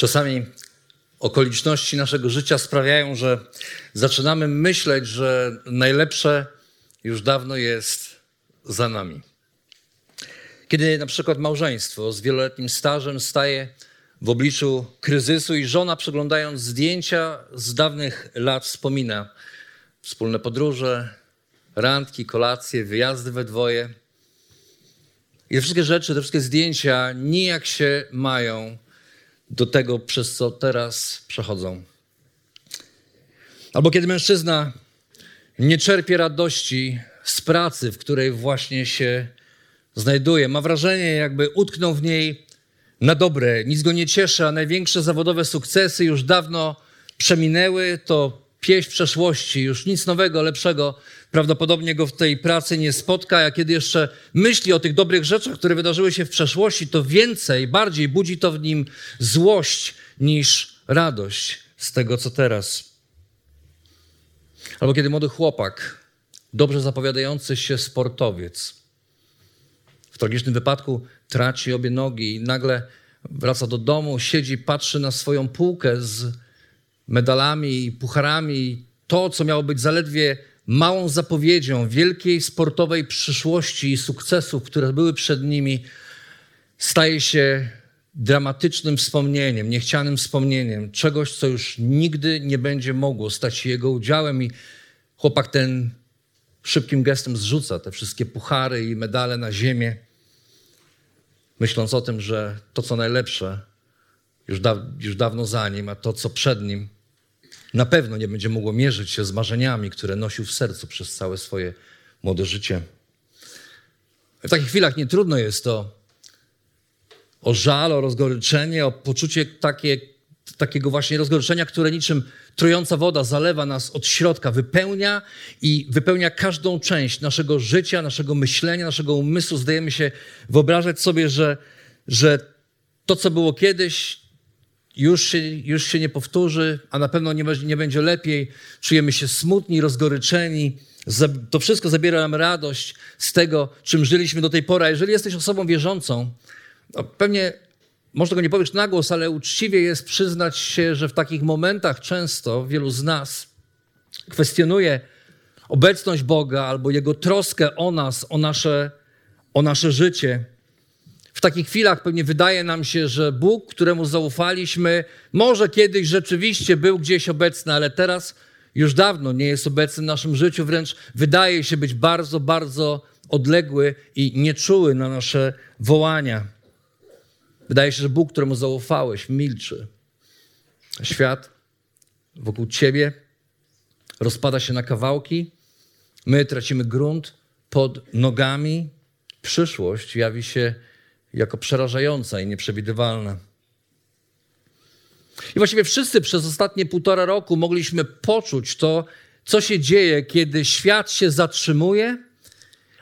Czasami okoliczności naszego życia sprawiają, że zaczynamy myśleć, że najlepsze już dawno jest za nami. Kiedy na przykład małżeństwo z wieloletnim stażem staje w obliczu kryzysu i żona przeglądając zdjęcia z dawnych lat wspomina wspólne podróże, randki, kolacje, wyjazdy we dwoje. I te wszystkie rzeczy, te wszystkie zdjęcia nijak się mają do tego, przez co teraz przechodzą. Albo kiedy mężczyzna nie czerpie radości z pracy, w której właśnie się znajduje, ma wrażenie, jakby utknął w niej na dobre, nic go nie cieszy, a największe zawodowe sukcesy już dawno przeminęły, to pieśń przeszłości, już nic nowego, lepszego prawdopodobnie go w tej pracy nie spotka, a kiedy jeszcze myśli o tych dobrych rzeczach, które wydarzyły się w przeszłości, to więcej, bardziej budzi to w nim złość niż radość z tego, co teraz. Albo kiedy młody chłopak, dobrze zapowiadający się sportowiec, w tragicznym wypadku traci obie nogi i nagle wraca do domu, siedzi, patrzy na swoją półkę z medalami i pucharami. To, co miało być zaledwie małą zapowiedzią wielkiej sportowej przyszłości i sukcesów, które były przed nimi, staje się dramatycznym wspomnieniem, niechcianym wspomnieniem czegoś, co już nigdy nie będzie mogło stać się jego udziałem. I chłopak ten szybkim gestem zrzuca te wszystkie puchary i medale na ziemię, myśląc o tym, że to, co najlepsze, już, da już dawno za nim, a to, co przed nim, na pewno nie będzie mogło mierzyć się z marzeniami, które nosił w sercu przez całe swoje młode życie. W takich chwilach nie trudno jest to o żal, o rozgoryczenie, o poczucie takie, takiego właśnie rozgoryczenia, które niczym trująca woda zalewa nas od środka, wypełnia i wypełnia każdą część naszego życia, naszego myślenia, naszego umysłu. Zdajemy się wyobrażać sobie, że, że to, co było kiedyś, już się, już się nie powtórzy, a na pewno nie, nie będzie lepiej. Czujemy się smutni, rozgoryczeni. To wszystko zabiera nam radość z tego, czym żyliśmy do tej pory. Jeżeli jesteś osobą wierzącą, no pewnie może tego nie powiesz na głos, ale uczciwie jest przyznać się, że w takich momentach często wielu z nas kwestionuje obecność Boga albo Jego troskę o nas, o nasze, o nasze życie. W takich chwilach pewnie wydaje nam się, że Bóg, któremu zaufaliśmy, może kiedyś rzeczywiście był gdzieś obecny, ale teraz już dawno nie jest obecny w naszym życiu, wręcz wydaje się być bardzo, bardzo odległy i nieczuły na nasze wołania. Wydaje się, że Bóg, któremu zaufałeś, milczy. Świat wokół ciebie rozpada się na kawałki, my tracimy grunt pod nogami, przyszłość jawi się jako przerażająca i nieprzewidywalna. I właściwie wszyscy przez ostatnie półtora roku mogliśmy poczuć to, co się dzieje, kiedy świat się zatrzymuje,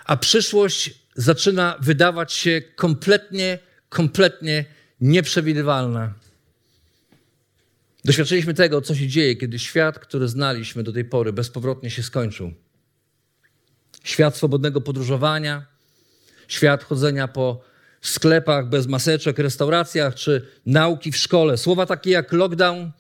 a przyszłość zaczyna wydawać się kompletnie, kompletnie nieprzewidywalna. Doświadczyliśmy tego, co się dzieje, kiedy świat, który znaliśmy do tej pory, bezpowrotnie się skończył. Świat swobodnego podróżowania, świat chodzenia po sklepach bez maseczek, restauracjach czy nauki w szkole. Słowa takie jak lockdown,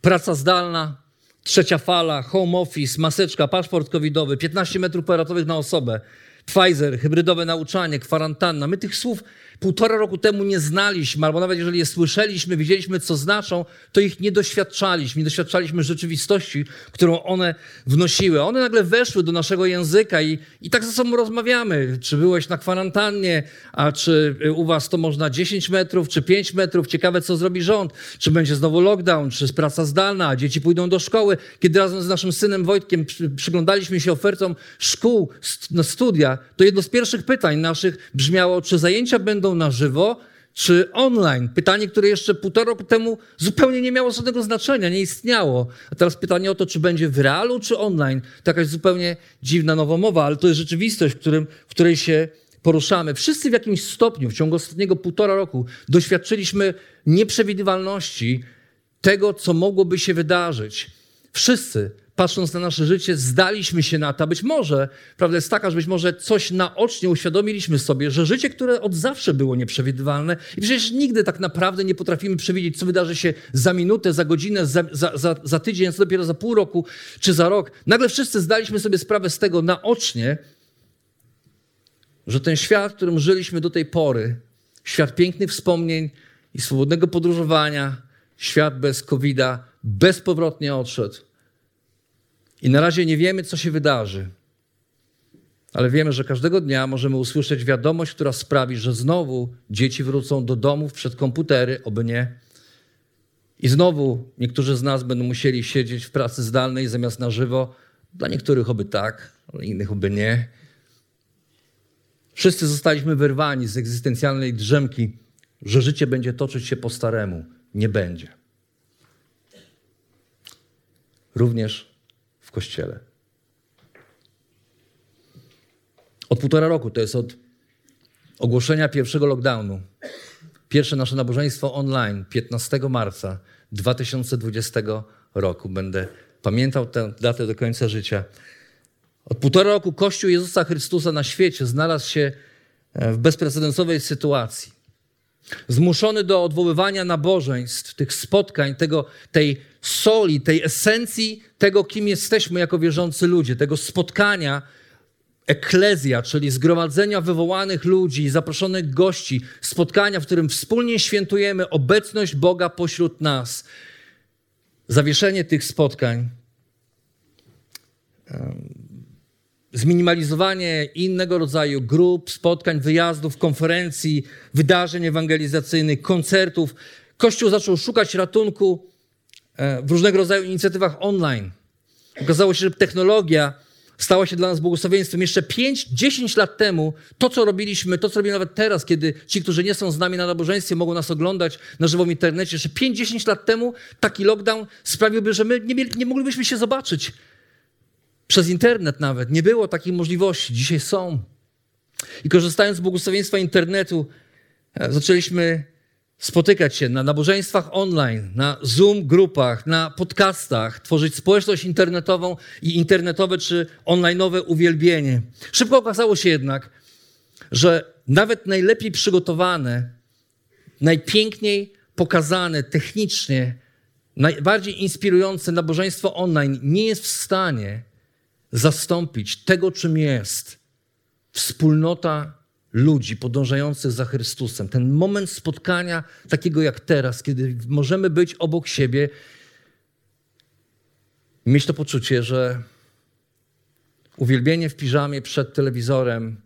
praca zdalna, trzecia fala, home office, maseczka, paszport covidowy, 15 metrów kwadratowych na osobę, Pfizer, hybrydowe nauczanie, kwarantanna. My tych słów półtora roku temu nie znaliśmy, albo nawet jeżeli je słyszeliśmy, widzieliśmy, co znaczą, to ich nie doświadczaliśmy. Nie doświadczaliśmy rzeczywistości, którą one wnosiły. One nagle weszły do naszego języka i, i tak ze sobą rozmawiamy. Czy byłeś na kwarantannie, a czy u was to można 10 metrów, czy 5 metrów? Ciekawe, co zrobi rząd. Czy będzie znowu lockdown, czy praca zdalna, dzieci pójdą do szkoły. Kiedy razem z naszym synem Wojtkiem przyglądaliśmy się ofertom szkół studia, studia, to jedno z pierwszych pytań naszych brzmiało, czy zajęcia będą na żywo, czy online. Pytanie, które jeszcze półtora roku temu zupełnie nie miało żadnego znaczenia, nie istniało. A teraz pytanie o to, czy będzie w realu, czy online. To jakaś zupełnie dziwna nowomowa, ale to jest rzeczywistość, w, którym, w której się poruszamy. Wszyscy w jakimś stopniu w ciągu ostatniego półtora roku doświadczyliśmy nieprzewidywalności tego, co mogłoby się wydarzyć. Wszyscy patrząc na nasze życie, zdaliśmy się na to. Być może, prawda jest taka, że być może coś naocznie uświadomiliśmy sobie, że życie, które od zawsze było nieprzewidywalne i przecież nigdy tak naprawdę nie potrafimy przewidzieć, co wydarzy się za minutę, za godzinę, za, za, za, za tydzień, co dopiero za pół roku czy za rok. Nagle wszyscy zdaliśmy sobie sprawę z tego naocznie, że ten świat, w którym żyliśmy do tej pory, świat pięknych wspomnień i swobodnego podróżowania, świat bez COVID-a, bezpowrotnie odszedł. I na razie nie wiemy, co się wydarzy. Ale wiemy, że każdego dnia możemy usłyszeć wiadomość, która sprawi, że znowu dzieci wrócą do domów przed komputery, oby nie. I znowu niektórzy z nas będą musieli siedzieć w pracy zdalnej zamiast na żywo. Dla niektórych oby tak, innych oby nie. Wszyscy zostaliśmy wyrwani z egzystencjalnej drzemki, że życie będzie toczyć się po staremu. Nie będzie. Również kościele. Od półtora roku, to jest od ogłoszenia pierwszego lockdownu. Pierwsze nasze nabożeństwo online 15 marca 2020 roku. Będę pamiętał tę datę do końca życia. Od półtora roku Kościół Jezusa Chrystusa na świecie znalazł się e, w bezprecedensowej sytuacji. Zmuszony do odwoływania nabożeństw, tych spotkań, tego, tej soli, tej esencji tego, kim jesteśmy jako wierzący ludzie, tego spotkania, eklezja, czyli zgromadzenia wywołanych ludzi, zaproszonych gości, spotkania, w którym wspólnie świętujemy obecność Boga pośród nas. Zawieszenie tych spotkań zminimalizowanie innego rodzaju grup, spotkań, wyjazdów, konferencji, wydarzeń ewangelizacyjnych, koncertów. Kościół zaczął szukać ratunku e, w różnego rodzaju inicjatywach online. Okazało się, że technologia stała się dla nas błogosławieństwem. Jeszcze 5-10 lat temu to, co robiliśmy, to, co robimy nawet teraz, kiedy ci, którzy nie są z nami na nabożeństwie, mogą nas oglądać na żywo w internecie, jeszcze 5-10 lat temu taki lockdown sprawiłby, że my nie, nie moglibyśmy się zobaczyć przez internet nawet. Nie było takiej możliwości. Dzisiaj są. I korzystając z błogosławieństwa internetu, e, zaczęliśmy spotykać się na nabożeństwach online, na Zoom grupach, na podcastach, tworzyć społeczność internetową i internetowe czy onlineowe uwielbienie. Szybko okazało się jednak, że nawet najlepiej przygotowane, najpiękniej pokazane technicznie, najbardziej inspirujące nabożeństwo online nie jest w stanie zastąpić tego, czym jest wspólnota ludzi podążających za Chrystusem. Ten moment spotkania, takiego jak teraz, kiedy możemy być obok siebie mieć to poczucie, że uwielbienie w piżamie przed telewizorem,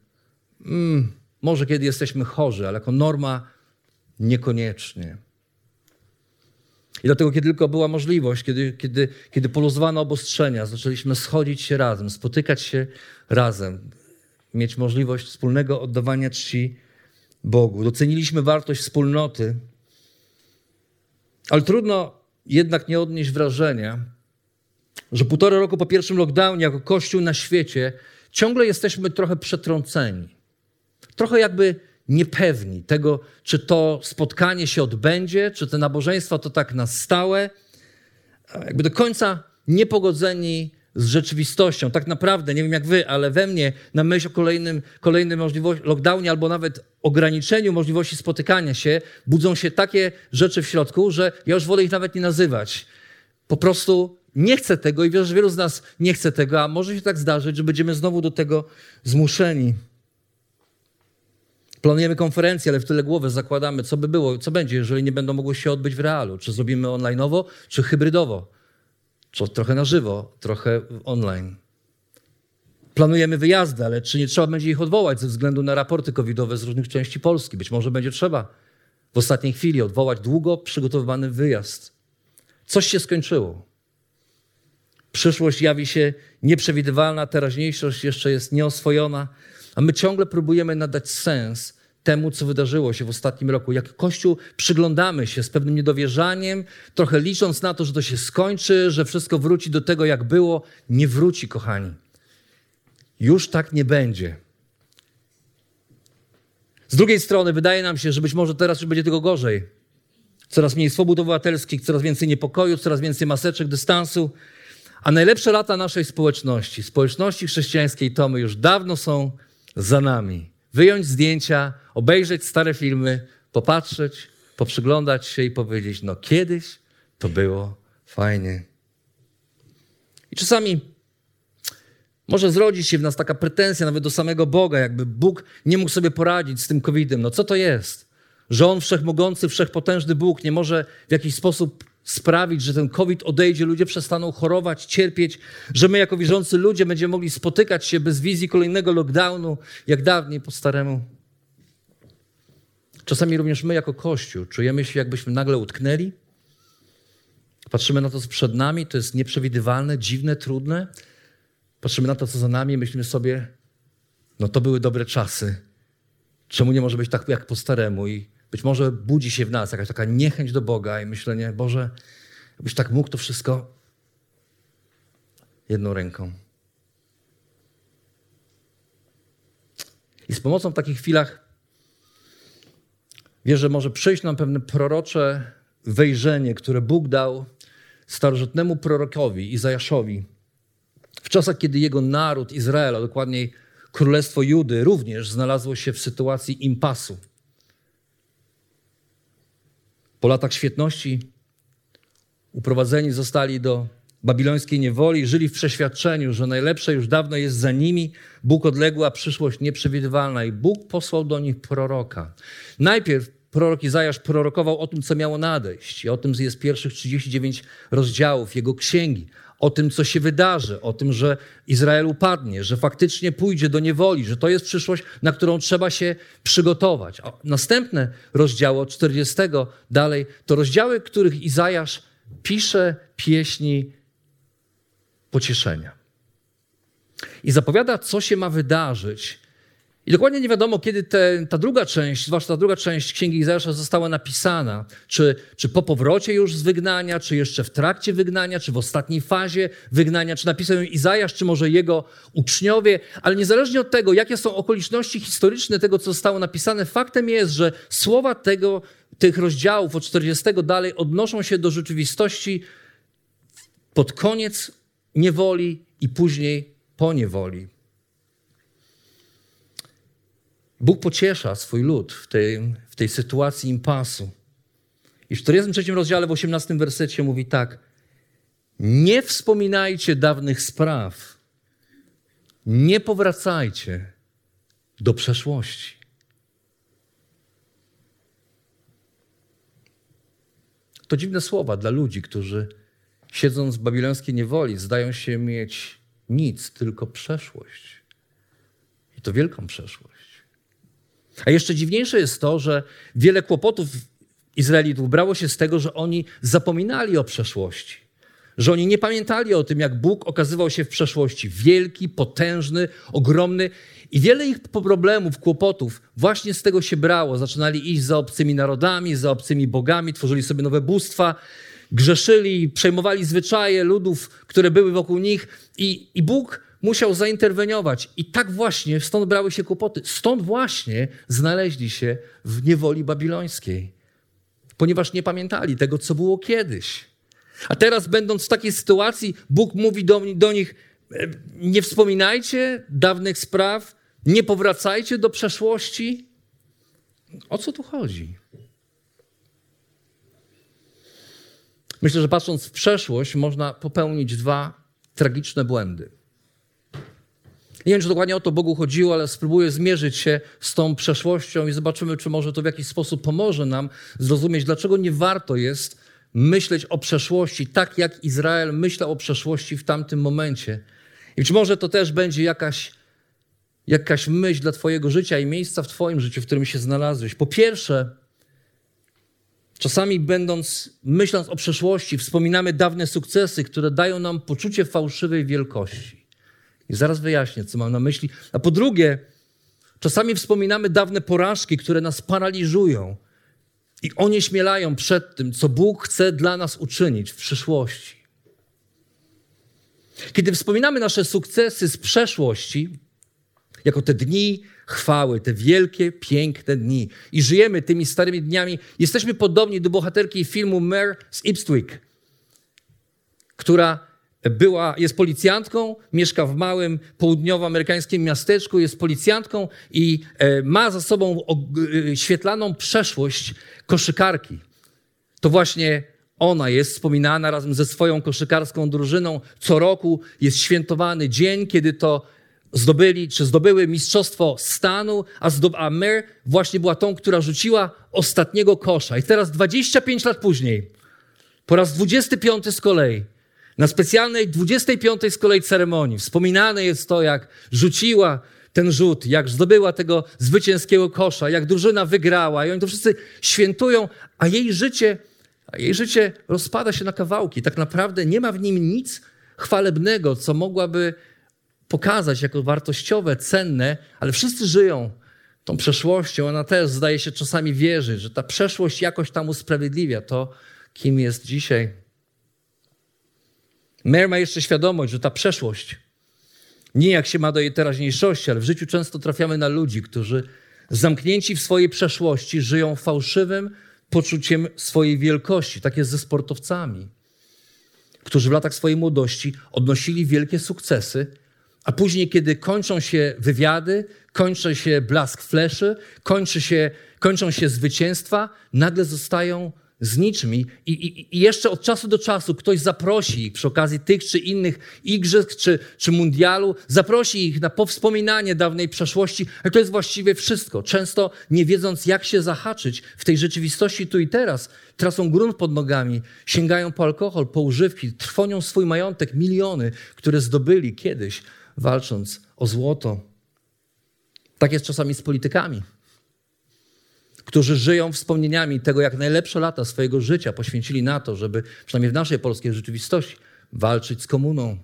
mm, może kiedy jesteśmy chorzy, ale jako norma niekoniecznie. I dlatego, kiedy tylko była możliwość, kiedy, kiedy, kiedy poluzowano obostrzenia, zaczęliśmy schodzić się razem, spotykać się razem, mieć możliwość wspólnego oddawania czci Bogu. Doceniliśmy wartość wspólnoty, ale trudno jednak nie odnieść wrażenia, że półtora roku po pierwszym lockdownie, jako Kościół na świecie, ciągle jesteśmy trochę przetrąceni. Trochę jakby niepewni tego, czy to spotkanie się odbędzie, czy te nabożeństwa to tak na stałe, jakby do końca niepogodzeni z rzeczywistością. Tak naprawdę, nie wiem jak wy, ale we mnie na myśl o kolejnym, kolejnym możliwości, lockdownie albo nawet ograniczeniu możliwości spotykania się, budzą się takie rzeczy w środku, że ja już wolę ich nawet nie nazywać. Po prostu nie chcę tego i wiem, że wielu z nas nie chce tego, a może się tak zdarzyć, że będziemy znowu do tego zmuszeni. Planujemy konferencję, ale w tyle głowy zakładamy, co by było, co będzie, jeżeli nie będą mogły się odbyć w realu. Czy zrobimy onlineowo, czy hybrydowo. Czy trochę na żywo, trochę online. Planujemy wyjazdy, ale czy nie trzeba będzie ich odwołać ze względu na raporty covidowe z różnych części Polski? Być może będzie trzeba w ostatniej chwili odwołać długo przygotowywany wyjazd. Coś się skończyło. Przyszłość jawi się nieprzewidywalna, teraźniejszość jeszcze jest nieoswojona A my ciągle próbujemy nadać sens temu, co wydarzyło się w ostatnim roku. Jak Kościół przyglądamy się z pewnym niedowierzaniem, trochę licząc na to, że to się skończy, że wszystko wróci do tego, jak było. Nie wróci, kochani. Już tak nie będzie. Z drugiej strony wydaje nam się, że być może teraz już będzie tego gorzej. Coraz mniej swobód obywatelskich, coraz więcej niepokoju, coraz więcej maseczek, dystansu. A najlepsze lata naszej społeczności, społeczności chrześcijańskiej Tomy już dawno są za nami. Wyjąć zdjęcia, obejrzeć stare filmy, popatrzeć, poprzyglądać się i powiedzieć, no kiedyś to było fajnie. I czasami może zrodzić się w nas taka pretensja nawet do samego Boga, jakby Bóg nie mógł sobie poradzić z tym COVID-em. No co to jest? Że On, wszechmogący, wszechpotężny Bóg, nie może w jakiś sposób sprawić, że ten COVID odejdzie, ludzie przestaną chorować, cierpieć, że my jako wierzący ludzie będziemy mogli spotykać się bez wizji kolejnego lockdownu, jak dawniej po staremu. Czasami również my jako Kościół czujemy się, jakbyśmy nagle utknęli. Patrzymy na to, co przed nami, to jest nieprzewidywalne, dziwne, trudne. Patrzymy na to, co za nami, myślimy sobie, no to były dobre czasy. Czemu nie może być tak jak po staremu? I być może budzi się w nas jakaś taka niechęć do Boga i myślenie, Boże, jakbyś tak mógł to wszystko jedną ręką. I z pomocą w takich chwilach wierzę, może przyjść nam pewne prorocze wejrzenie, które Bóg dał starożytnemu prorokowi Izajaszowi w czasach, kiedy jego naród Izraela, dokładniej królestwo Judy, również znalazło się w sytuacji impasu. Po latach świetności uprowadzeni zostali do babilońskiej niewoli, żyli w przeświadczeniu, że najlepsze już dawno jest za nimi, Bóg odległa, przyszłość nieprzewidywalna i Bóg posłał do nich proroka. Najpierw prorok Izajasz prorokował o tym, co miało nadejść. I o tym jest pierwszych 39 rozdziałów jego księgi. O tym, co się wydarzy, o tym, że Izrael upadnie, że faktycznie pójdzie do niewoli, że to jest przyszłość, na którą trzeba się przygotować. A następne rozdziały od 40 dalej to rozdziały, których Izajasz pisze pieśni pocieszenia. I zapowiada, co się ma wydarzyć i dokładnie nie wiadomo, kiedy te, ta druga część, zwłaszcza ta druga część Księgi Izajasza została napisana. Czy, czy po powrocie już z wygnania, czy jeszcze w trakcie wygnania, czy w ostatniej fazie wygnania, czy napisał ją Izajasz, czy może jego uczniowie. Ale niezależnie od tego, jakie są okoliczności historyczne tego, co zostało napisane, faktem jest, że słowa tego, tych rozdziałów od 40 dalej odnoszą się do rzeczywistości pod koniec niewoli i później po niewoli. Bóg pociesza swój lud w tej, w tej sytuacji impasu. I w 43 rozdziale, w 18 wersecie mówi tak: Nie wspominajcie dawnych spraw, nie powracajcie do przeszłości. To dziwne słowa dla ludzi, którzy siedząc w babilońskiej niewoli, zdają się mieć nic, tylko przeszłość. I to wielką przeszłość. A jeszcze dziwniejsze jest to, że wiele kłopotów Izraelitów brało się z tego, że oni zapominali o przeszłości. Że oni nie pamiętali o tym, jak Bóg okazywał się w przeszłości wielki, potężny, ogromny. I wiele ich problemów, kłopotów właśnie z tego się brało. Zaczynali iść za obcymi narodami, za obcymi bogami, tworzyli sobie nowe bóstwa, grzeszyli, przejmowali zwyczaje ludów, które były wokół nich. I, i Bóg musiał zainterweniować. I tak właśnie stąd brały się kłopoty. Stąd właśnie znaleźli się w niewoli babilońskiej, ponieważ nie pamiętali tego, co było kiedyś. A teraz, będąc w takiej sytuacji, Bóg mówi do, do nich: e, Nie wspominajcie dawnych spraw, nie powracajcie do przeszłości. O co tu chodzi? Myślę, że patrząc w przeszłość, można popełnić dwa tragiczne błędy. Nie wiem, czy dokładnie o to Bogu chodziło, ale spróbuję zmierzyć się z tą przeszłością i zobaczymy, czy może to w jakiś sposób pomoże nam zrozumieć, dlaczego nie warto jest myśleć o przeszłości tak, jak Izrael myślał o przeszłości w tamtym momencie. I być może to też będzie jakaś, jakaś myśl dla Twojego życia i miejsca w Twoim życiu, w którym się znalazłeś. Po pierwsze, czasami będąc, myśląc o przeszłości, wspominamy dawne sukcesy, które dają nam poczucie fałszywej wielkości. I zaraz wyjaśnię, co mam na myśli. A po drugie, Czasami wspominamy dawne porażki, które nas paraliżują i onieśmielają przed tym, co Bóg chce dla nas uczynić w przyszłości. Kiedy wspominamy nasze sukcesy z przeszłości, jako te dni chwały, te wielkie, piękne dni, i żyjemy tymi starymi dniami, jesteśmy podobni do bohaterki filmu Mare z Ipswich, która była, jest policjantką, mieszka w małym południowoamerykańskim miasteczku, jest policjantką i e, ma za sobą e, świetlaną przeszłość koszykarki. To właśnie ona jest wspominana razem ze swoją koszykarską drużyną. Co roku jest świętowany dzień, kiedy to zdobyli, czy zdobyły mistrzostwo stanu, a, zdob- a Mer właśnie była tą, która rzuciła ostatniego kosza. I teraz 25 lat później, po raz 25 z kolei, na specjalnej 25 z kolei ceremonii wspominane jest to, jak rzuciła ten rzut, jak zdobyła tego zwycięskiego kosza, jak drużyna wygrała i oni to wszyscy świętują, a jej życie, a jej życie rozpada się na kawałki. Tak naprawdę nie ma w nim nic chwalebnego, co mogłaby pokazać jako wartościowe, cenne, ale wszyscy żyją tą przeszłością. Ona też zdaje się czasami wierzyć, że ta przeszłość jakoś tam usprawiedliwia to, kim jest dzisiaj. Mer ma jeszcze świadomość, że ta przeszłość nie jak się ma do jej teraźniejszości, ale w życiu często trafiamy na ludzi, którzy zamknięci w swojej przeszłości żyją fałszywym poczuciem swojej wielkości. Tak jest ze sportowcami, którzy w latach swojej młodości odnosili wielkie sukcesy, a później, kiedy kończą się wywiady, kończy się blask fleszy, kończy się, kończą się zwycięstwa, nagle zostają z niczym. I, i, I, jeszcze od czasu do czasu ktoś zaprosi ich przy okazji tych czy innych igrzysk czy, czy mundialu, zaprosi ich na powspominanie dawnej przeszłości, ale to jest właściwie wszystko. Często nie wiedząc, jak się zahaczyć w tej rzeczywistości tu i teraz, tracą grunt pod nogami, sięgają po alkohol, po używki, trwonią swój majątek, miliony, które zdobyli kiedyś, walcząc o złoto. Tak jest czasami z politykami którzy żyją wspomnieniami tego, jak najlepsze lata swojego życia poświęcili na to, żeby przynajmniej w naszej polskiej rzeczywistości walczyć z komuną,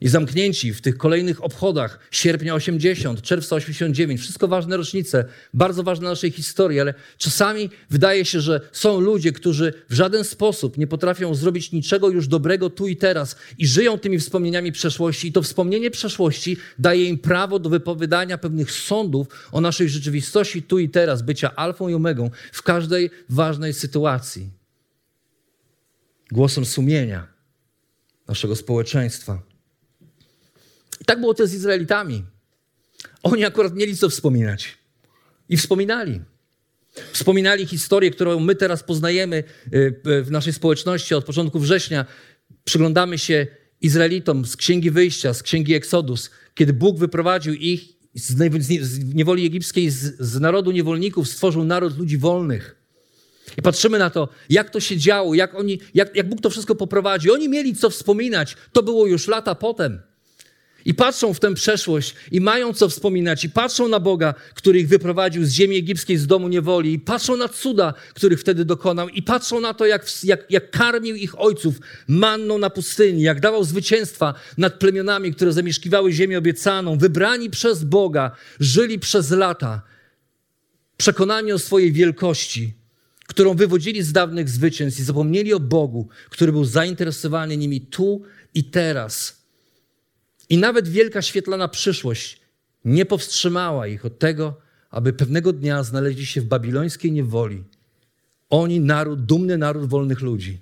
i zamknięci w tych kolejnych obchodach sierpnia 80, czerwca 89, wszystko ważne rocznice, bardzo ważne naszej historii, ale czasami wydaje się, że są ludzie, którzy w żaden sposób nie potrafią zrobić niczego już dobrego tu i teraz i żyją tymi wspomnieniami przeszłości i to wspomnienie przeszłości daje im prawo do wypowiadania pewnych sądów o naszej rzeczywistości tu i teraz, bycia alfą i omegą w każdej ważnej sytuacji. Głosem sumienia naszego społeczeństwa. I tak było też z Izraelitami. Oni akurat mieli co wspominać. I wspominali. Wspominali historię, którą my teraz poznajemy y, w naszej społeczności od początku września. Przyglądamy się Izraelitom z Księgi Wyjścia, z Księgi Eksodus, kiedy Bóg wyprowadził ich z niewoli egipskiej, z, narodu niewolników, stworzył naród ludzi wolnych. I patrzymy na to, jak to się działo, jak, oni, jak, jak Bóg to wszystko poprowadził. Oni mieli co wspominać. To było już lata potem. I patrzą w tę przeszłość i mają co wspominać, i patrzą na Boga, który ich wyprowadził z ziemi egipskiej, z domu niewoli, i patrzą na cuda, których wtedy dokonał, i patrzą na to, jak, jak, jak karmił ich ojców manną na pustyni, jak dawał zwycięstwa nad plemionami, które zamieszkiwały ziemię obiecaną, wybrani przez Boga, żyli przez lata, przekonani o swojej wielkości, którą wywodzili z dawnych zwycięstw i zapomnieli o Bogu, który był zainteresowany nimi tu i teraz i nawet wielka świetlana przyszłość nie powstrzymała ich od tego, aby pewnego dnia znaleźli się w babilońskiej niewoli. Oni, naród, dumny naród wolnych ludzi.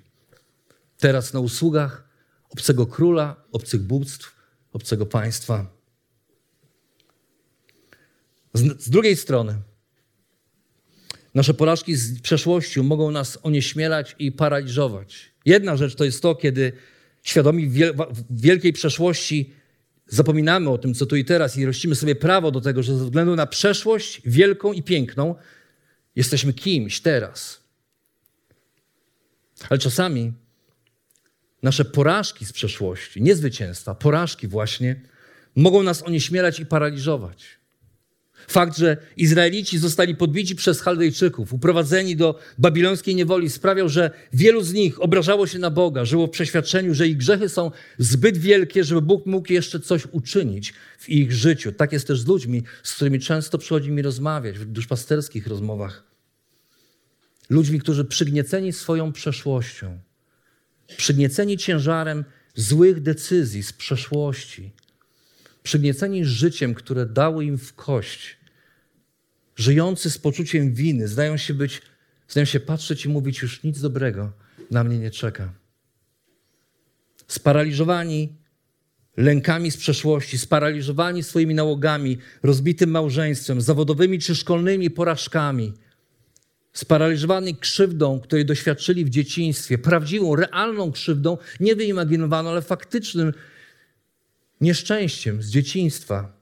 Teraz na usługach obcego króla, obcych bóstw, obcego państwa. Z, z drugiej strony, nasze porażki z przeszłości mogą nas onieśmielać i paraliżować. Jedna rzecz to jest to, kiedy świadomi wielkiej przeszłości zapominamy o tym, co tu i teraz i rościmy sobie prawo do tego, że ze względu na przeszłość wielką i piękną jesteśmy kimś teraz. Ale czasami nasze porażki z przeszłości, nie zwycięstwa, porażki właśnie, mogą nas onieśmielać i paraliżować. Fakt, że Izraelici zostali podbici przez Chaldejczyków, uprowadzeni do babilońskiej niewoli, sprawiał, że wielu z nich obrażało się na Boga, żyło w przeświadczeniu, że ich grzechy są zbyt wielkie, żeby Bóg mógł jeszcze coś uczynić w ich życiu. Tak jest też z ludźmi, z którymi często przychodzi mi rozmawiać w duszpasterskich rozmowach. Ludźmi, którzy przygnieceni swoją przeszłością, przygnieceni ciężarem złych decyzji z przeszłości, przygnieceni życiem, które dało im w kość, żyjący z poczuciem winy, zdają się być, zdają się patrzeć i mówić, już nic dobrego na mnie nie czeka. Sparaliżowani lękami z przeszłości, sparaliżowani swoimi nałogami, rozbitym małżeństwem, zawodowymi czy szkolnymi porażkami, sparaliżowani krzywdą, której doświadczyli w dzieciństwie, prawdziwą, realną krzywdą, nie wyimaginowaną, ale faktycznym nieszczęściem z dzieciństwa.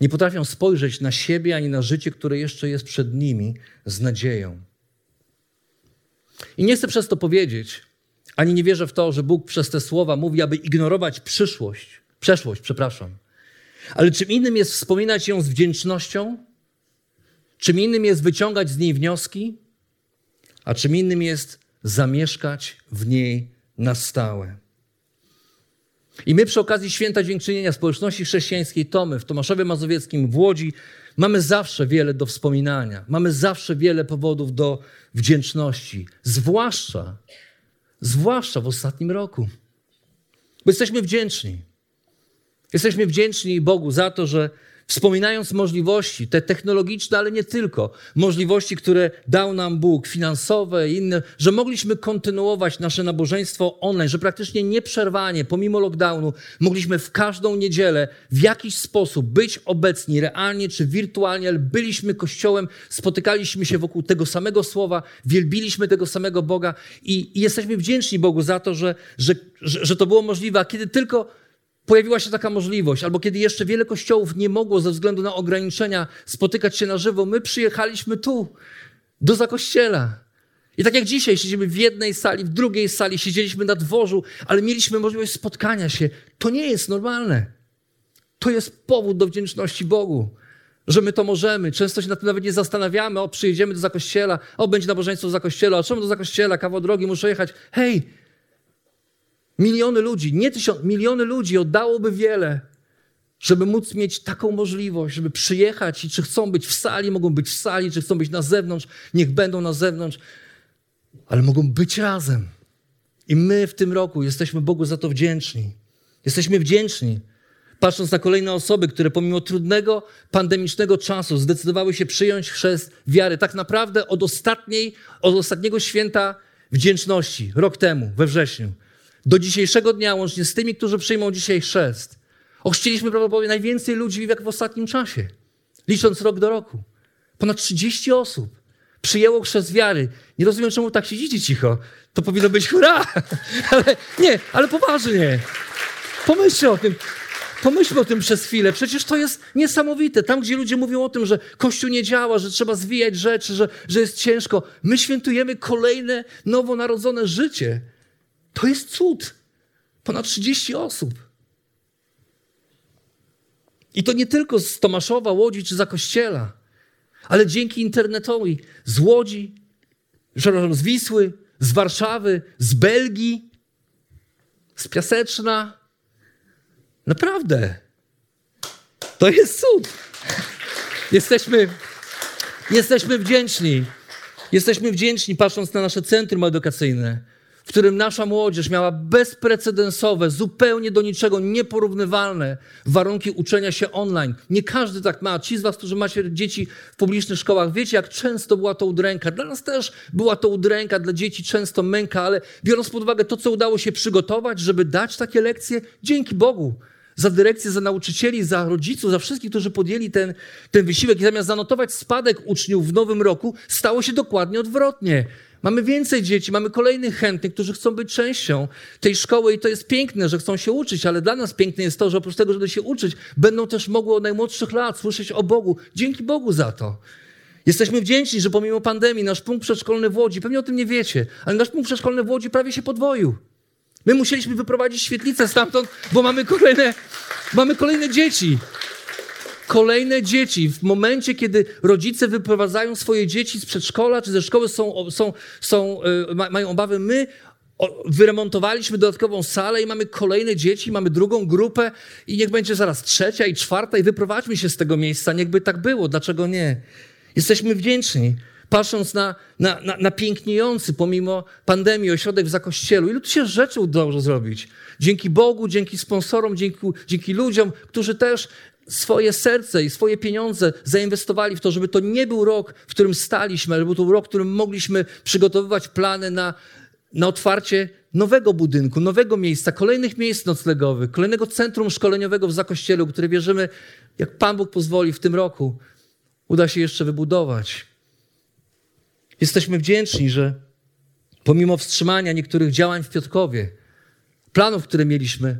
Nie potrafią spojrzeć na siebie ani na życie, które jeszcze jest przed nimi z nadzieją. I nie chcę przez to powiedzieć, ani nie wierzę w to, że Bóg przez te słowa mówi, aby ignorować przyszłość, przeszłość, przepraszam. Ale czym innym jest wspominać ją z wdzięcznością, czym innym jest wyciągać z niej wnioski, a czym innym jest zamieszkać w niej na stałe. I my przy okazji Święta Dziękczynienia Społeczności Chrześcijańskiej Tomy w Tomaszowie Mazowieckim w Łodzi mamy zawsze wiele do wspominania. Mamy zawsze wiele powodów do wdzięczności. Zwłaszcza, zwłaszcza w ostatnim roku. Bo jesteśmy wdzięczni. Jesteśmy wdzięczni Bogu za to, że Wspominając możliwości, te technologiczne, ale nie tylko, możliwości, które dał nam Bóg, finansowe i inne, że mogliśmy kontynuować nasze nabożeństwo online, że praktycznie nieprzerwanie, pomimo lockdownu, mogliśmy w każdą niedzielę w jakiś sposób być obecni, realnie czy wirtualnie, ale byliśmy Kościołem, spotykaliśmy się wokół tego samego słowa, wielbiliśmy tego samego Boga i, i jesteśmy wdzięczni Bogu za to, że, że, że, że to było możliwe. A kiedy tylko pojawiła się taka możliwość, albo kiedy jeszcze wiele kościołów nie mogło ze względu na ograniczenia spotykać się na żywo, my przyjechaliśmy tu, do zakościela. I tak jak dzisiaj siedzimy w jednej sali, w drugiej sali, siedzieliśmy na dworzu, ale mieliśmy możliwość spotkania się. To nie jest normalne. To jest powód do wdzięczności Bogu, że my to możemy. Często się na tym nawet nie zastanawiamy. O, przyjedziemy do zakościela, o, będzie nabożeństwo w zakościela, a czemu do zakościela, kawał drogi, muszę jechać. Hej, Miliony ludzi, nie tysiąc, miliony ludzi oddałoby wiele, żeby móc mieć taką możliwość, żeby przyjechać i czy chcą być w sali, mogą być w sali, czy chcą być na zewnątrz, niech będą na zewnątrz, ale mogą być razem. I my w tym roku jesteśmy Bogu za to wdzięczni. Jesteśmy wdzięczni, patrząc na kolejne osoby, które pomimo trudnego, pandemicznego czasu zdecydowały się przyjąć chrzest wiary. Tak naprawdę od ostatniej, od ostatniego święta wdzięczności, rok temu, we wrześniu do dzisiejszego dnia, łącznie z tymi, którzy przyjmą dzisiaj chrzest, ochrzciliśmy prawdopodobnie najwięcej ludzi jak w ostatnim czasie, licząc rok do roku. Ponad 30 osób przyjęło chrzest wiary. Nie rozumiem, czemu tak siedzicie cicho. To powinno być hurra! ale nie, ale poważnie. Pomyślcie o tym. Pomyślmy o tym przez chwilę. Przecież to jest niesamowite. Tam, gdzie ludzie mówią o tym, że Kościół nie działa, że trzeba zwijać rzeczy, że, że jest ciężko, my świętujemy kolejne nowonarodzone życie. To jest cud. Ponad 30 osób. I to nie tylko z Tomaszowa, Łodzi czy za kościela, ale dzięki internetowi z Łodzi, z Wisły, z Warszawy, z Belgii, z Piaseczna. Naprawdę. To jest cud. Jesteśmy, jesteśmy wdzięczni. Jesteśmy wdzięczni, patrząc na nasze centrum edukacyjne, w którym nasza młodzież miała bezprecedensowe, zupełnie do niczego nieporównywalne warunki uczenia się online. Nie każdy tak ma. Ci z Was, którzy macie dzieci w publicznych szkołach, wiecie, jak często była to udręka. Dla nas też była to udręka, dla dzieci często męka, ale biorąc pod uwagę to, co udało się przygotować, żeby dać takie lekcje, dzięki Bogu za dyrekcję, za nauczycieli, za rodziców, za wszystkich, którzy podjęli ten, ten wysiłek i zamiast zanotować spadek uczniów w nowym roku, stało się dokładnie odwrotnie. Mamy więcej dzieci, mamy kolejnych chętnych, którzy chcą być częścią tej szkoły i to jest piękne, że chcą się uczyć, ale dla nas piękne jest to, że oprócz tego, żeby się uczyć, będą też mogły od najmłodszych lat słyszeć o Bogu. Dzięki Bogu za to. Jesteśmy wdzięczni, że pomimo pandemii nasz punkt przedszkolny w Łodzi, pewnie o tym nie wiecie, ale nasz punkt przedszkolny w Łodzi prawie się podwoił. My musieliśmy wyprowadzić świetlicę stamtąd, bo mamy kolejne, mamy kolejne dzieci. Kolejne dzieci. W momencie, kiedy rodzice wyprowadzają swoje dzieci z przedszkola czy ze szkoły, są, są, są, e, mają obawy, my wyremontowaliśmy dodatkową salę i mamy kolejne dzieci, mamy drugą grupę i niech będzie zaraz trzecia i czwarta i wyprowadźmy się z tego miejsca. Niechby tak było. Dlaczego nie? Jesteśmy wdzięczni patrząc na, na, na, na piękniejący pomimo pandemii ośrodek w Zakościelu. Ilu tu się rzeczy udało zrobić? Dzięki Bogu, dzięki sponsorom, dzięki, dzięki ludziom, którzy też swoje serce i swoje pieniądze zainwestowali w to, żeby to nie był rok, w którym staliśmy, ale był to rok, w którym mogliśmy przygotowywać plany na, na otwarcie nowego budynku, nowego miejsca, kolejnych miejsc noclegowych, kolejnego centrum szkoleniowego w Zakościelu, które wierzymy, jak Pan Bóg pozwoli w tym roku, uda się jeszcze wybudować. Jesteśmy wdzięczni, że pomimo wstrzymania niektórych działań w Piotrkowie, planów, które mieliśmy,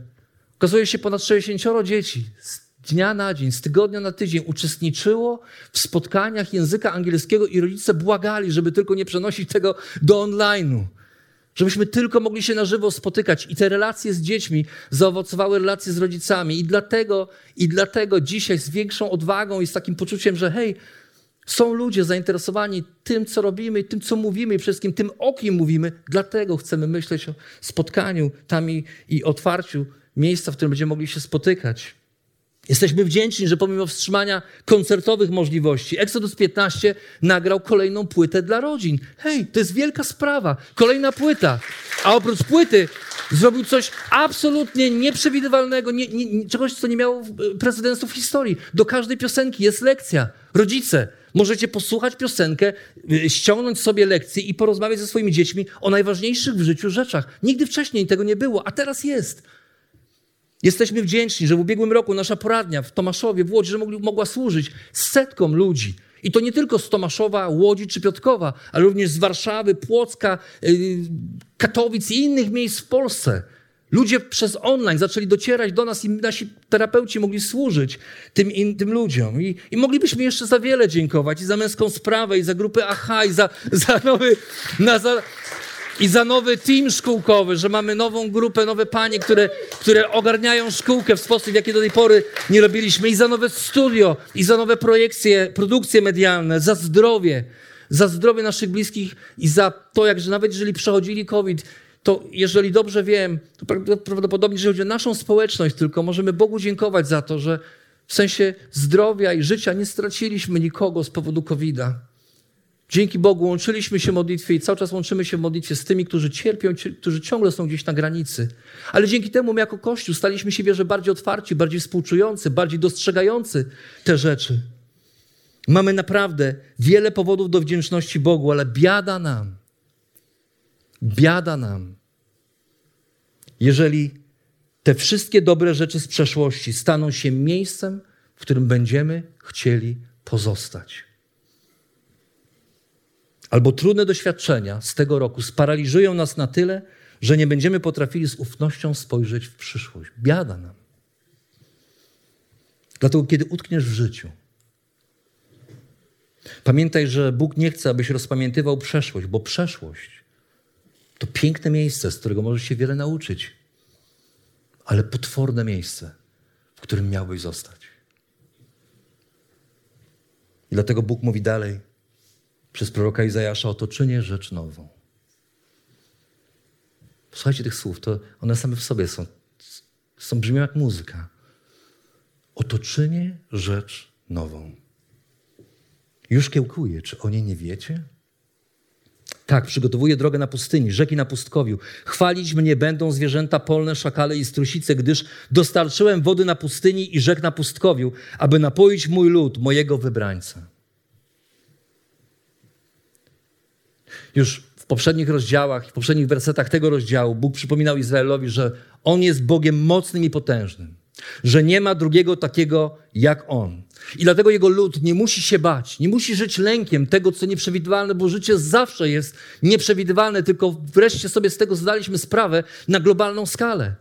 okazuje się ponad 60 dzieci z dnia na dzień, z tygodnia na tydzień uczestniczyło w spotkaniach języka angielskiego i rodzice błagali, żeby tylko nie przenosić tego do online'u. Żebyśmy tylko mogli się na żywo spotykać i te relacje z dziećmi zaowocowały relacje z rodzicami. I dlatego, I dlatego dzisiaj z większą odwagą i z takim poczuciem, że hej, są ludzie zainteresowani tym, co robimy tym, co mówimy i wszystkim tym, o kim mówimy. Dlatego chcemy myśleć o spotkaniu tam i, i otwarciu miejsca, w którym będziemy mogli się spotykać. Jesteśmy wdzięczni, że pomimo wstrzymania koncertowych możliwości, Exodus 15 nagrał kolejną płytę dla rodzin. Hej, to jest wielka sprawa. Kolejna płyta. A oprócz płyty zrobił coś absolutnie nieprzewidywalnego, nie, nie, czegoś, co nie miało prezydentów w historii. Do każdej piosenki jest lekcja. Rodzice, Możecie posłuchać piosenkę, y, ściągnąć sobie lekcję i porozmawiać ze swoimi dziećmi o najważniejszych w życiu rzeczach. Nigdy wcześniej tego nie było, a teraz jest. Jesteśmy wdzięczni, że w ubiegłym roku nasza poradnia w Tomaszowie, w Łodzi, że mogła służyć setkom ludzi. I to nie tylko z Tomaszowa, Łodzi czy Piotkowa, ale również z Warszawy, Płocka, yy, Katowic i innych miejsc w Polsce. Ludzie przez online zaczęli docierać do nas i nasi terapeuci mogli służyć tym, in, tym ludziom. I, I, moglibyśmy jeszcze za wiele dziękować. I za męską sprawę, i za grupę AHA, i za, za nowy... Na, za, i za nowy team szkółkowy, że mamy nową grupę, nowe panie, które, które ogarniają szkółkę w sposób, jaki do tej pory nie robiliśmy, i za nowe studio, i za nowe projekcje, produkcje medialne, za zdrowie, za zdrowie naszych bliskich i za to, jak, że nawet jeżeli przechodzili COVID, to jeżeli dobrze wiem, to prawdopodobnie, że chodzi o naszą społeczność, tylko możemy Bogu dziękować za to, że w sensie zdrowia i życia nie straciliśmy nikogo z powodu COVID-a. Dzięki Bogu łączyliśmy się w modlitwie i cały czas łączymy się w modlitwie z tymi, którzy cierpią, którzy ciągle są gdzieś na granicy. Ale dzięki temu my jako Kościół staliśmy się wierze bardziej otwarci, bardziej współczujący, bardziej dostrzegający te rzeczy. Mamy naprawdę wiele powodów do wdzięczności Bogu, ale biada nam, Biada nam, jeżeli te wszystkie dobre rzeczy z przeszłości staną się miejscem, w którym będziemy chcieli pozostać. Albo trudne doświadczenia z tego roku sparaliżują nas na tyle, że nie będziemy potrafili z ufnością spojrzeć w przyszłość. Biada nam. Dlatego, kiedy utkniesz w życiu, pamiętaj, że Bóg nie chce, abyś rozpamiętywał przeszłość, bo przeszłość to piękne miejsce, z którego możesz się wiele nauczyć, ale potworne miejsce, w którym miałbyś zostać. I dlatego Bóg mówi dalej przez proroka Izajasza: Oto czynię rzecz nową. Posłuchajcie tych słów, to one same w sobie są, są brzmią jak muzyka. Oto czynię rzecz nową. Już kiełkuję, czy o niej nie wiecie? Tak, przygotowuję drogę na pustyni, rzeki na pustkowiu. Chwalić mnie będą zwierzęta polne, szakale i strusice, gdyż dostarczyłem wody na pustyni i rzek na pustkowiu, aby napoić mój lud, mojego wybrańca. Już w poprzednich rozdziałach, w poprzednich wersetach tego rozdziału Bóg przypominał Izraelowi, że On jest Bogiem mocnym i potężnym, że nie ma drugiego takiego jak On. I dlatego jego lud nie musi się bać, nie musi żyć lękiem tego, co nieprzewidywalne, bo życie zawsze jest nieprzewidywalne, tylko wreszcie sobie z tego zdaliśmy sprawę na globalną skalę.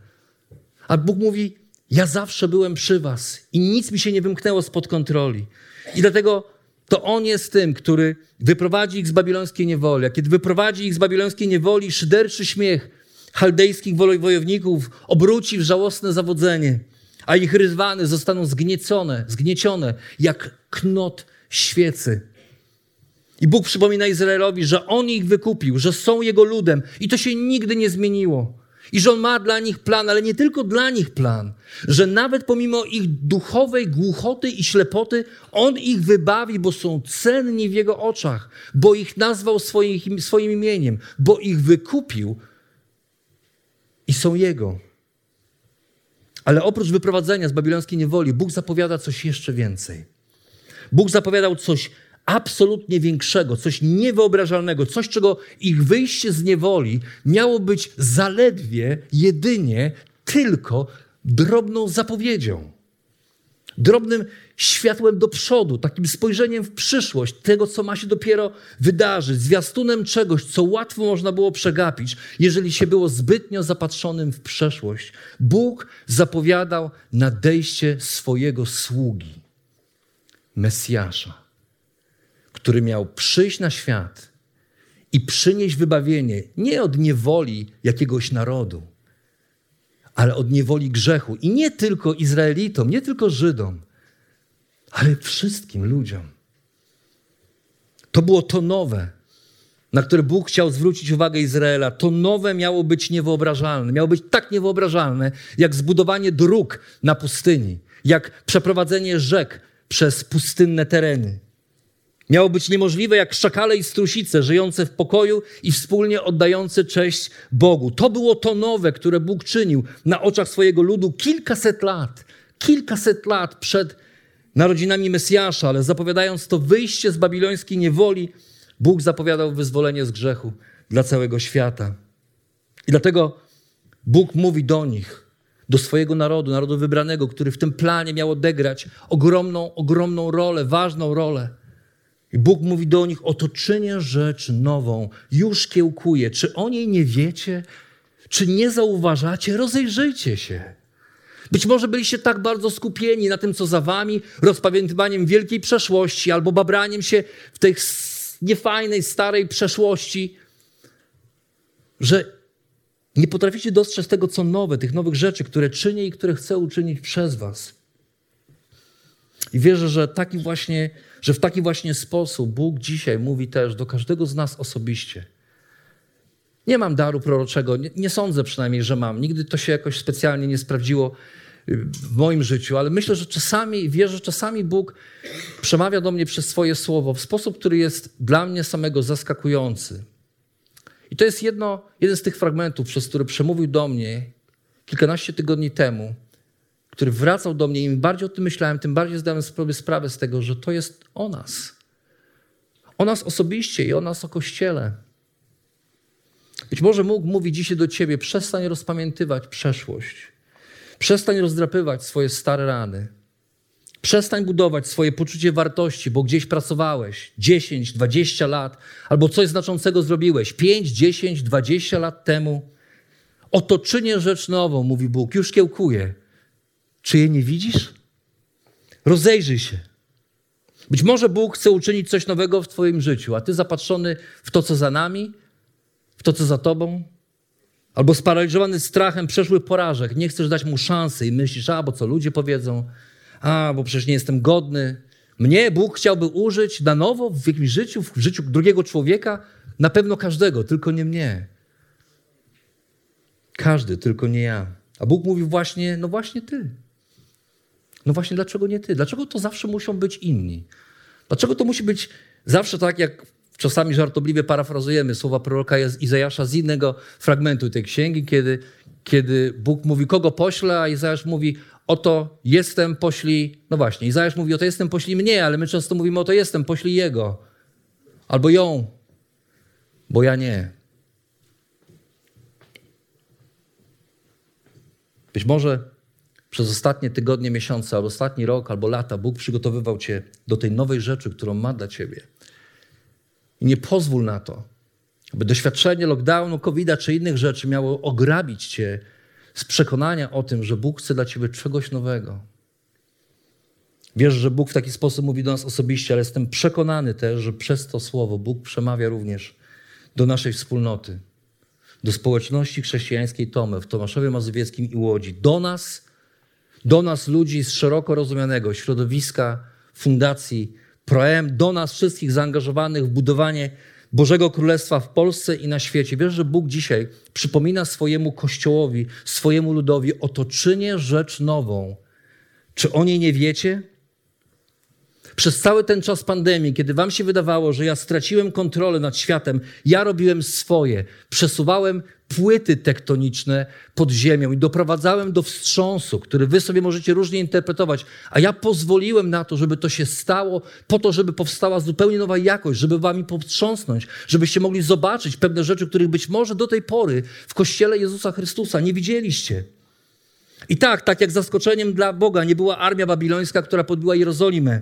A Bóg mówi: Ja zawsze byłem przy Was i nic mi się nie wymknęło spod kontroli. I dlatego to On jest tym, który wyprowadzi ich z babilońskiej niewoli. A kiedy wyprowadzi ich z babilońskiej niewoli, szyderczy śmiech chaldejskich wojowników obróci w żałosne zawodzenie. a ich rywany zostaną zgniecone, zgniecione jak knot świecy. I Bóg przypomina Izraelowi, że On ich wykupił, że są Jego ludem i to się nigdy nie zmieniło. I że On ma dla nich plan, ale nie tylko dla nich plan, że nawet pomimo ich duchowej głuchoty i ślepoty, On ich wybawi, bo są cenni w Jego oczach, bo ich nazwał swoim, swoim imieniem, bo ich wykupił i są Jego. Ale oprócz wyprowadzenia z babilońskiej niewoli, Bóg zapowiada coś jeszcze więcej. Bóg zapowiadał coś absolutnie większego, coś niewyobrażalnego, coś, czego ich wyjście z niewoli miało być zaledwie, jedynie, tylko drobną zapowiedzią. Drobnym światłem do przodu, takim spojrzeniem w przyszłość, tego, co ma się dopiero wydarzyć, zwiastunem czegoś, co łatwo można było przegapić, jeżeli się było zbytnio zapatrzonym w przeszłość. Bóg zapowiadał nadejście swojego sługi, Mesjasza który miał przyjść na świat i przynieść wybawienie nie od niewoli jakiegoś narodu, ale od niewoli grzechu. I nie tylko Izraelitom, nie tylko Żydom, ale wszystkim ludziom. To było to nowe, na które Bóg chciał zwrócić uwagę Izraela. To nowe miało być niewyobrażalne. Miało być tak niewyobrażalne, jak zbudowanie dróg na pustyni, jak przeprowadzenie rzek przez pustynne tereny. Miało być niemożliwe jak szakale i strusice, żyjące w pokoju i wspólnie oddające cześć Bogu. To było to nowe, które Bóg czynił na oczach swojego ludu kilkaset lat. Kilkaset lat przed narodzinami Mesjasza, ale zapowiadając to wyjście z babilońskiej niewoli, Bóg zapowiadał wyzwolenie z grzechu dla całego świata. I dlatego Bóg mówi do nich, do swojego narodu, narodu wybranego, który w tym planie miał odegrać ogromną, ogromną rolę, ważną rolę. I Bóg mówi do nich: Oto czynię rzecz nową, już kiełkuję. Czy o niej nie wiecie? Czy nie zauważacie? Rozejrzyjcie się. Być może byliście tak bardzo skupieni na tym, co za wami, rozpamiętywaniem wielkiej przeszłości albo babraniem się w tej niefajnej, starej przeszłości, że nie potraficie dostrzec tego, co nowe, tych nowych rzeczy, które czynię i które chcę uczynić przez was. I wierzę, że taki właśnie że w taki właśnie sposób Bóg dzisiaj mówi też do każdego z nas osobiście. Nie mam daru proroczego, nie, nie, sądzę przynajmniej, że mam. Nigdy to się jakoś specjalnie nie sprawdziło y, w moim życiu, ale myślę, że czasami, wierzę, że czasami Bóg przemawia do mnie przez swoje słowo w sposób, który jest dla mnie samego zaskakujący. I to jest jedno, jeden z tych fragmentów, przez który przemówił do mnie kilkanaście tygodni temu który wracał do mnie im bardziej o tym myślałem, tym bardziej zdałem sobie sprawę z tego, że to jest o nas. O nas osobiście i o nas o Kościele. Być może mógł mówić dzisiaj do ciebie, przestań rozpamiętywać przeszłość. Przestań rozdrapywać swoje stare rany. Przestań budować swoje poczucie wartości, bo gdzieś pracowałeś 10, 20 lat, albo coś znaczącego zrobiłeś 5, 10, 20 lat temu. Oto czynię rzecz nową, mówi Bóg, już kiełkuję. Czy je nie widzisz? Rozejrzyj się. Być może Bóg chce uczynić coś nowego w Twoim życiu, a Ty zapatrzony w to, co za nami, w to, co za Tobą, albo sparaliżowany strachem przeszłych porażek, nie chcesz dać mu szansy i myślisz, a bo co ludzie powiedzą, a bo przecież nie jestem godny. Mnie Bóg chciałby użyć na nowo w jakimś życiu, w życiu drugiego człowieka, na pewno każdego, tylko nie mnie. Każdy, tylko nie ja. A Bóg mówi właśnie, no właśnie ty. No właśnie, dlaczego nie ty? Dlaczego to zawsze muszą być inni? Dlaczego to musi być zawsze tak, jak czasami żartobliwie parafrazujemy słowa proroka Izajasza z innego fragmentu tej księgi, kiedy, kiedy Bóg mówi, kogo pośle, a Izajasz mówi, oto jestem, poślij. No właśnie, Izajasz mówi, oto jestem, poślij mnie, ale my często mówimy, oto jestem, poślij jego. Albo ją, bo ja nie. Być może przez ostatnie tygodnie, miesiące, albo ostatni rok, albo lata Bóg przygotowywał cię do tej nowej rzeczy, którą ma dla ciebie. I nie pozwól na to, aby doświadczenie lockdownu, covid czy innych rzeczy miało ograbić cię z przekonania o tym, że Bóg chce dla ciebie czegoś nowego. Wiesz, że Bóg w taki sposób mówi do nas osobiście, ale jestem przekonany też, że przez to słowo Bóg przemawia również do naszej wspólnoty, do społeczności chrześcijańskiej Tomy w Tomaszowie Mazowieckim i Łodzi, do nas, do nas ludzi z szeroko rozumianego środowiska, fundacji ProM, do nas wszystkich zaangażowanych w budowanie Bożego Królestwa w Polsce i na świecie. Wiesz, że Bóg dzisiaj przypomina swojemu Kościołowi, swojemu ludowi, oto czynię rzecz nową. Czy o niej nie wiecie? Przez cały ten czas pandemii, kiedy wam się wydawało, że ja straciłem kontrolę nad światem, ja robiłem swoje. Przesuwałem płyty tektoniczne pod ziemią i doprowadzałem do wstrząsu, który wy sobie możecie różnie interpretować, a ja pozwoliłem na to, żeby to się stało, po to, żeby powstała zupełnie nowa jakość, żeby wami powstrząsnąć, żebyście mogli zobaczyć pewne rzeczy, których być może do tej pory w Kościele Jezusa Chrystusa nie widzieliście. I tak, tak jak zaskoczeniem dla Boga nie była armia babilońska, która podbiła Jerozolimę,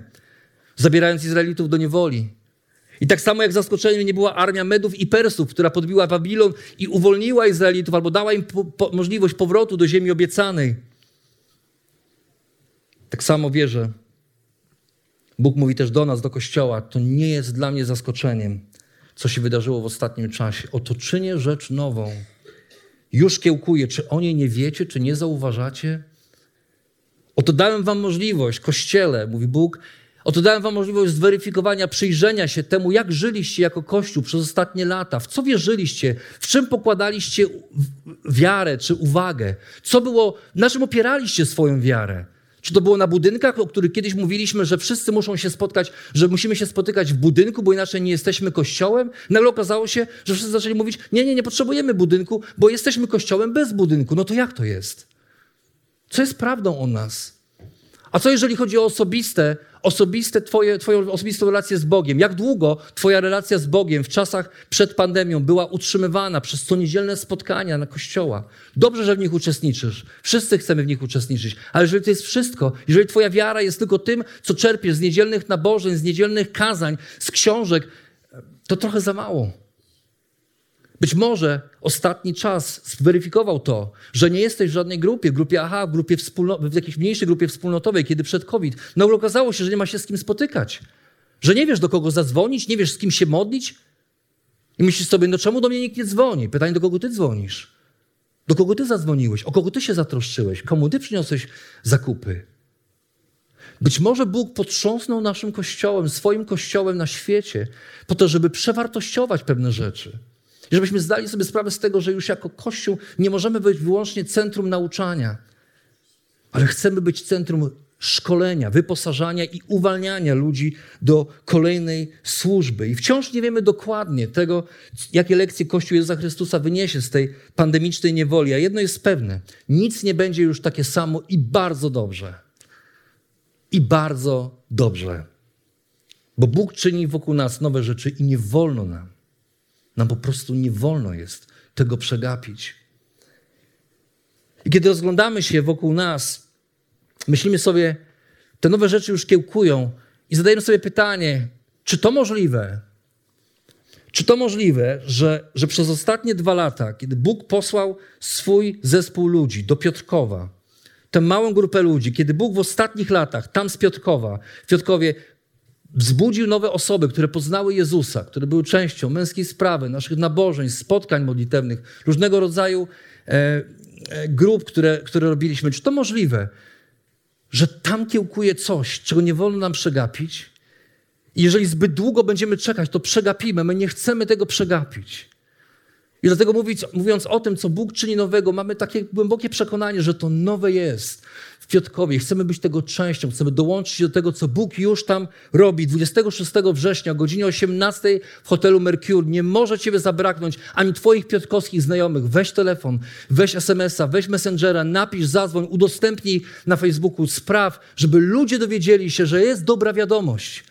zabierając Izraelitów do niewoli. I tak samo jak zaskoczeniem nie była armia Medów i Persów, która podbiła Babilon i uwolniła Izraelitów, albo dała im po, po, możliwość powrotu do ziemi obiecanej. Tak samo wierzę. Bóg mówi też do nas, do Kościoła, to nie jest dla mnie zaskoczeniem, co się wydarzyło w ostatnim czasie. Oto czynię rzecz nową. Już kiełkuję. Czy o niej nie wiecie, czy nie zauważacie? Oto dałem wam możliwość, Kościele, mówi Bóg, Oto dałem wam możliwość zweryfikowania, przyjrzenia się temu, jak żyliście jako Kościół przez ostatnie lata, w co wierzyliście, w czym pokładaliście wiarę czy uwagę, co było, na czym opieraliście swoją wiarę. Czy to było na budynkach, o których kiedyś mówiliśmy, że wszyscy muszą się spotkać, że musimy się spotykać w budynku, bo inaczej nie jesteśmy kościołem? Nagle okazało się, że wszyscy zaczęli mówić: Nie, nie, nie potrzebujemy budynku, bo jesteśmy kościołem bez budynku. No to jak to jest? Co jest prawdą o nas? A co jeżeli chodzi o osobiste, osobiste twoje, twoją osobistą relację z Bogiem? Jak długo twoja relacja z Bogiem w czasach przed pandemią była utrzymywana przez co niedzielne spotkania na kościoła? Dobrze, że w nich uczestniczysz. Wszyscy chcemy w nich uczestniczyć. Ale jeżeli to jest wszystko, jeżeli twoja wiara jest tylko tym, co czerpiesz z niedzielnych nabożeń, z niedzielnych kazań, z książek, to trochę za mało. Być może ostatni czas zweryfikował to, że nie jesteś w żadnej grupie, grupie AHA, w, grupie wspólno- w jakiejś mniejszej grupie wspólnotowej, kiedy przed COVID. No okazało się, że nie ma się z kim spotykać. Że nie wiesz, do kogo zadzwonić, nie wiesz, z kim się modlić. I myślisz sobie, no czemu do mnie nikt nie dzwoni? Pytanie, do kogo ty dzwonisz? Do kogo ty zadzwoniłeś? O kogo ty się zatroszczyłeś? Komu ty przyniosłeś zakupy? Być może Bóg potrząsnął naszym kościołem, swoim kościołem na świecie, po to, żeby przewartościować pewne rzeczy. I żebyśmy zdali sobie sprawę z tego, że już jako Kościół nie możemy być wyłącznie centrum nauczania, ale chcemy być centrum szkolenia, wyposażania i uwalniania ludzi do kolejnej służby. I wciąż nie wiemy dokładnie tego, jakie lekcje Kościół Jezusa Chrystusa wyniesie z tej pandemicznej niewoli. A jedno jest pewne: nic nie będzie już takie samo i bardzo dobrze. I bardzo dobrze. Bo Bóg czyni wokół nas nowe rzeczy i nie wolno nam nam po prostu nie wolno jest tego przegapić. I kiedy rozglądamy się wokół nas, myślimy sobie, te nowe rzeczy już kiełkują i zadajemy sobie pytanie, czy to możliwe? Czy to możliwe, że, że przez ostatnie dwa lata, kiedy Bóg posłał swój zespół ludzi do Piotrkowa, tę małą grupę ludzi, kiedy Bóg w ostatnich latach tam z Piotrkowa, w Piotrkowie wzbudził nowe osoby, które poznały Jezusa, które były częścią męskiej sprawy, naszych nabożeń, spotkań modlitewnych, różnego rodzaju e, e, grup, które, które robiliśmy. Czy to możliwe, że tam kiełkuje coś, czego nie wolno nam przegapić? Jeżeli zbyt długo będziemy czekać, to przegapimy. My nie chcemy tego przegapić. I dlatego mówiąc, mówiąc o tym, co Bóg czyni nowego, mamy takie głębokie przekonanie, że to nowe jest w Piotkowie. Chcemy być tego częścią, chcemy dołączyć do tego, co Bóg już tam robi. 26 września o godzinie 18 w hotelu Mercure nie może Ciebie zabraknąć ani Twoich piotkowskich znajomych. Weź telefon, weź SMS-a, weź Messengera, napisz, zadzwoń, udostępnij na Facebooku, spraw, żeby ludzie dowiedzieli się, że jest dobra wiadomość.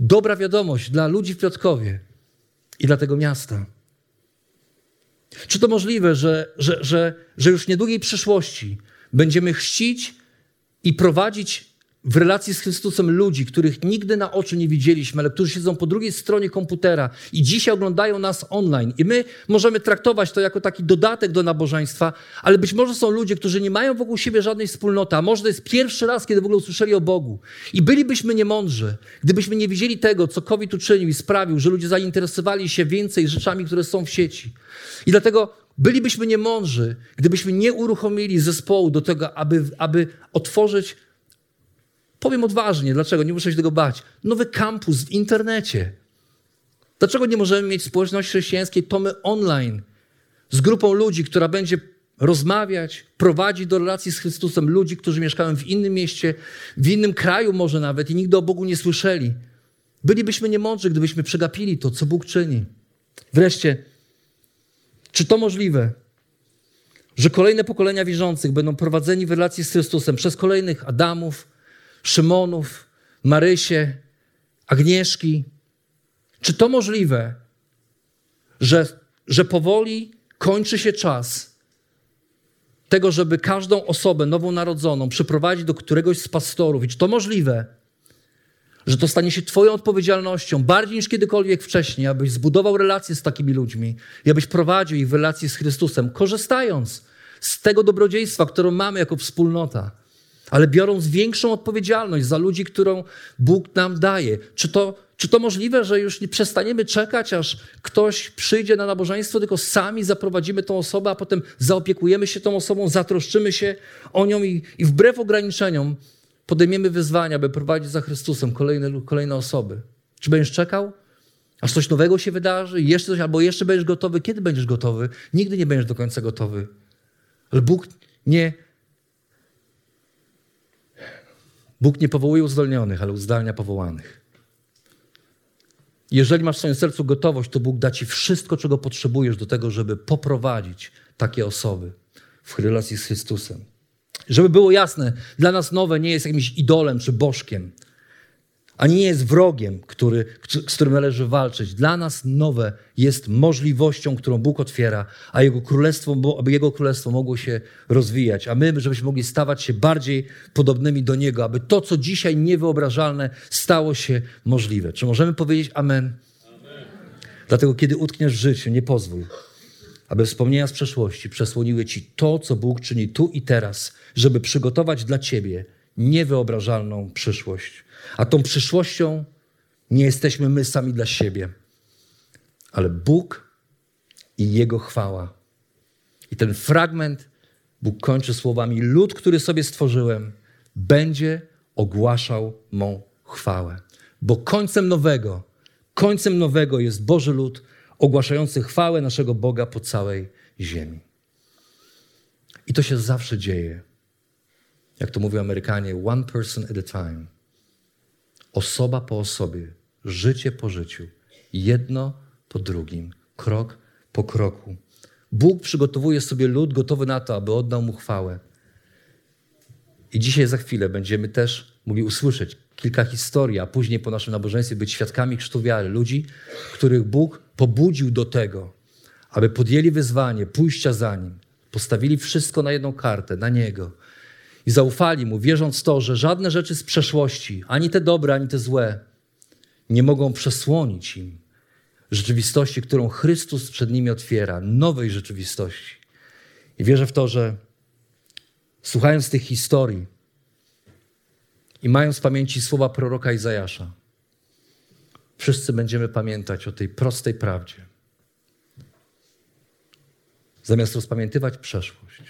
Dobra wiadomość dla ludzi w Piotkowie i dla tego miasta. Czy to możliwe, że, że, że, że już w niedługiej przyszłości będziemy chcić i prowadzić w relacji z Chrystusem ludzi, których nigdy na oczy nie widzieliśmy, ale którzy siedzą po drugiej stronie komputera i dzisiaj oglądają nas online. I my możemy traktować to jako taki dodatek do nabożeństwa, ale być może są ludzie, którzy nie mają wokół siebie żadnej wspólnoty, a może to jest pierwszy raz, kiedy w ogóle usłyszeli o Bogu. I bylibyśmy niemądrzy, gdybyśmy nie widzieli tego, co COVID uczynił i sprawił, że ludzie zainteresowali się więcej rzeczami, które są w sieci. I dlatego bylibyśmy niemądrzy, gdybyśmy nie uruchomili zespołu do tego, aby, aby otworzyć, powiem odważnie, dlaczego, nie muszę się tego bać, nowy kampus w internecie. Dlaczego nie możemy mieć społeczności chrześcijańskiej Tomy online z grupą ludzi, która będzie rozmawiać, prowadzić do relacji z Chrystusem ludzi, którzy mieszkają w innym mieście, w innym kraju może nawet i nigdy o Bogu nie słyszeli. Bylibyśmy niemądrzy, gdybyśmy przegapili to, co Bóg czyni. Wreszcie, czy to możliwe, że kolejne pokolenia wierzących będą prowadzeni w relacji z Chrystusem przez kolejnych Adamów, Szymonów, Marysie, Agnieszki? Czy to możliwe, że, że powoli kończy się czas tego, żeby każdą osobę nową narodzoną przyprowadzić do któregoś z pastorów? I czy to możliwe, że to stanie się Twoją odpowiedzialnością bardziej niż kiedykolwiek wcześniej, abyś zbudował relacje z takimi ludźmi i abyś prowadził ich w relacji z Chrystusem, korzystając z tego dobrodziejstwa, które mamy jako wspólnota, ale biorąc większą odpowiedzialność za ludzi, którą Bóg nam daje. Czy to, czy to możliwe, że już nie przestaniemy czekać, aż ktoś przyjdzie na nabożeństwo, tylko sami zaprowadzimy tą osobę, a potem zaopiekujemy się tą osobą, zatroszczymy się o nią i, i wbrew ograniczeniom podejmiemy wyzwania, by prowadzić za Chrystusem kolejne, kolejne osoby. Czy będziesz czekał, aż coś nowego się wydarzy, jeszcze coś, albo jeszcze będziesz gotowy? Kiedy będziesz gotowy? Nigdy nie będziesz do końca gotowy. Ale Bóg nie. Bóg nie powołuje uzdolnionych, ale uzdalnia powołanych. Jeżeli masz w swoim sercu gotowość, to Bóg da ci wszystko, czego potrzebujesz do tego, żeby poprowadzić takie osoby w relacji z Chrystusem. Żeby było jasne, dla nas nowe nie jest jakimś idolem czy bożkiem, ani nie jest wrogiem, który, z którym należy walczyć. Dla nas nowe jest możliwością, którą Bóg otwiera, a Jego królestwo, aby Jego królestwo mogło się rozwijać, a my, żebyśmy mogli stawać się bardziej podobnymi do Niego, aby to, co dzisiaj niewyobrażalne, stało się możliwe. Czy możemy powiedzieć Amen? amen. Dlatego, kiedy utkniesz w życiu, nie pozwól, aby wspomnienia z przeszłości przesłoniły ci to, co Bóg czyni tu i teraz, żeby przygotować dla ciebie niewyobrażalną przyszłość. A tą przyszłością nie jesteśmy my sami dla siebie, ale Bóg i Jego chwała. I ten fragment Bóg kończy słowami: Lud, który sobie stworzyłem, będzie ogłaszał mą chwałę. Bo końcem nowego, końcem nowego jest Boży lud, ogłaszający chwałę naszego Boga po całej ziemi. I to się zawsze dzieje. Jak to mówią Amerykanie, one person at a time. Osoba po osobie, życie po życiu, jedno po drugim, krok po kroku. Bóg przygotowuje sobie lud gotowy na to, aby oddał mu chwałę. I dzisiaj za chwilę będziemy też mogli usłyszeć kilka historii, a później po naszym nabożeństwie być świadkami chrztu wiary. Ludzi, których Bóg pobudził do tego, aby podjęli wyzwanie pójścia za Nim. Postawili wszystko na jedną kartę, na Niego. I zaufali Mu, wierząc to, że żadne rzeczy z przeszłości, ani te dobre, ani te złe, nie mogą przesłonić im rzeczywistości, którą Chrystus przed nimi otwiera, nowej rzeczywistości. I wierzę w to, że słuchając tych historii, i mając w pamięci słowa proroka Izajasza, wszyscy będziemy pamiętać o tej prostej prawdzie. Zamiast rozpamiętywać przeszłość.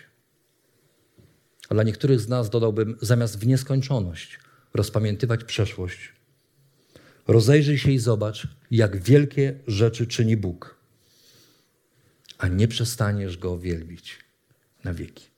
A dla niektórych z nas dodałbym, zamiast w nieskończoność rozpamiętywać przeszłość, rozejrzyj się i zobacz, jak wielkie rzeczy czyni Bóg, a nie przestaniesz Go wielbić na wieki.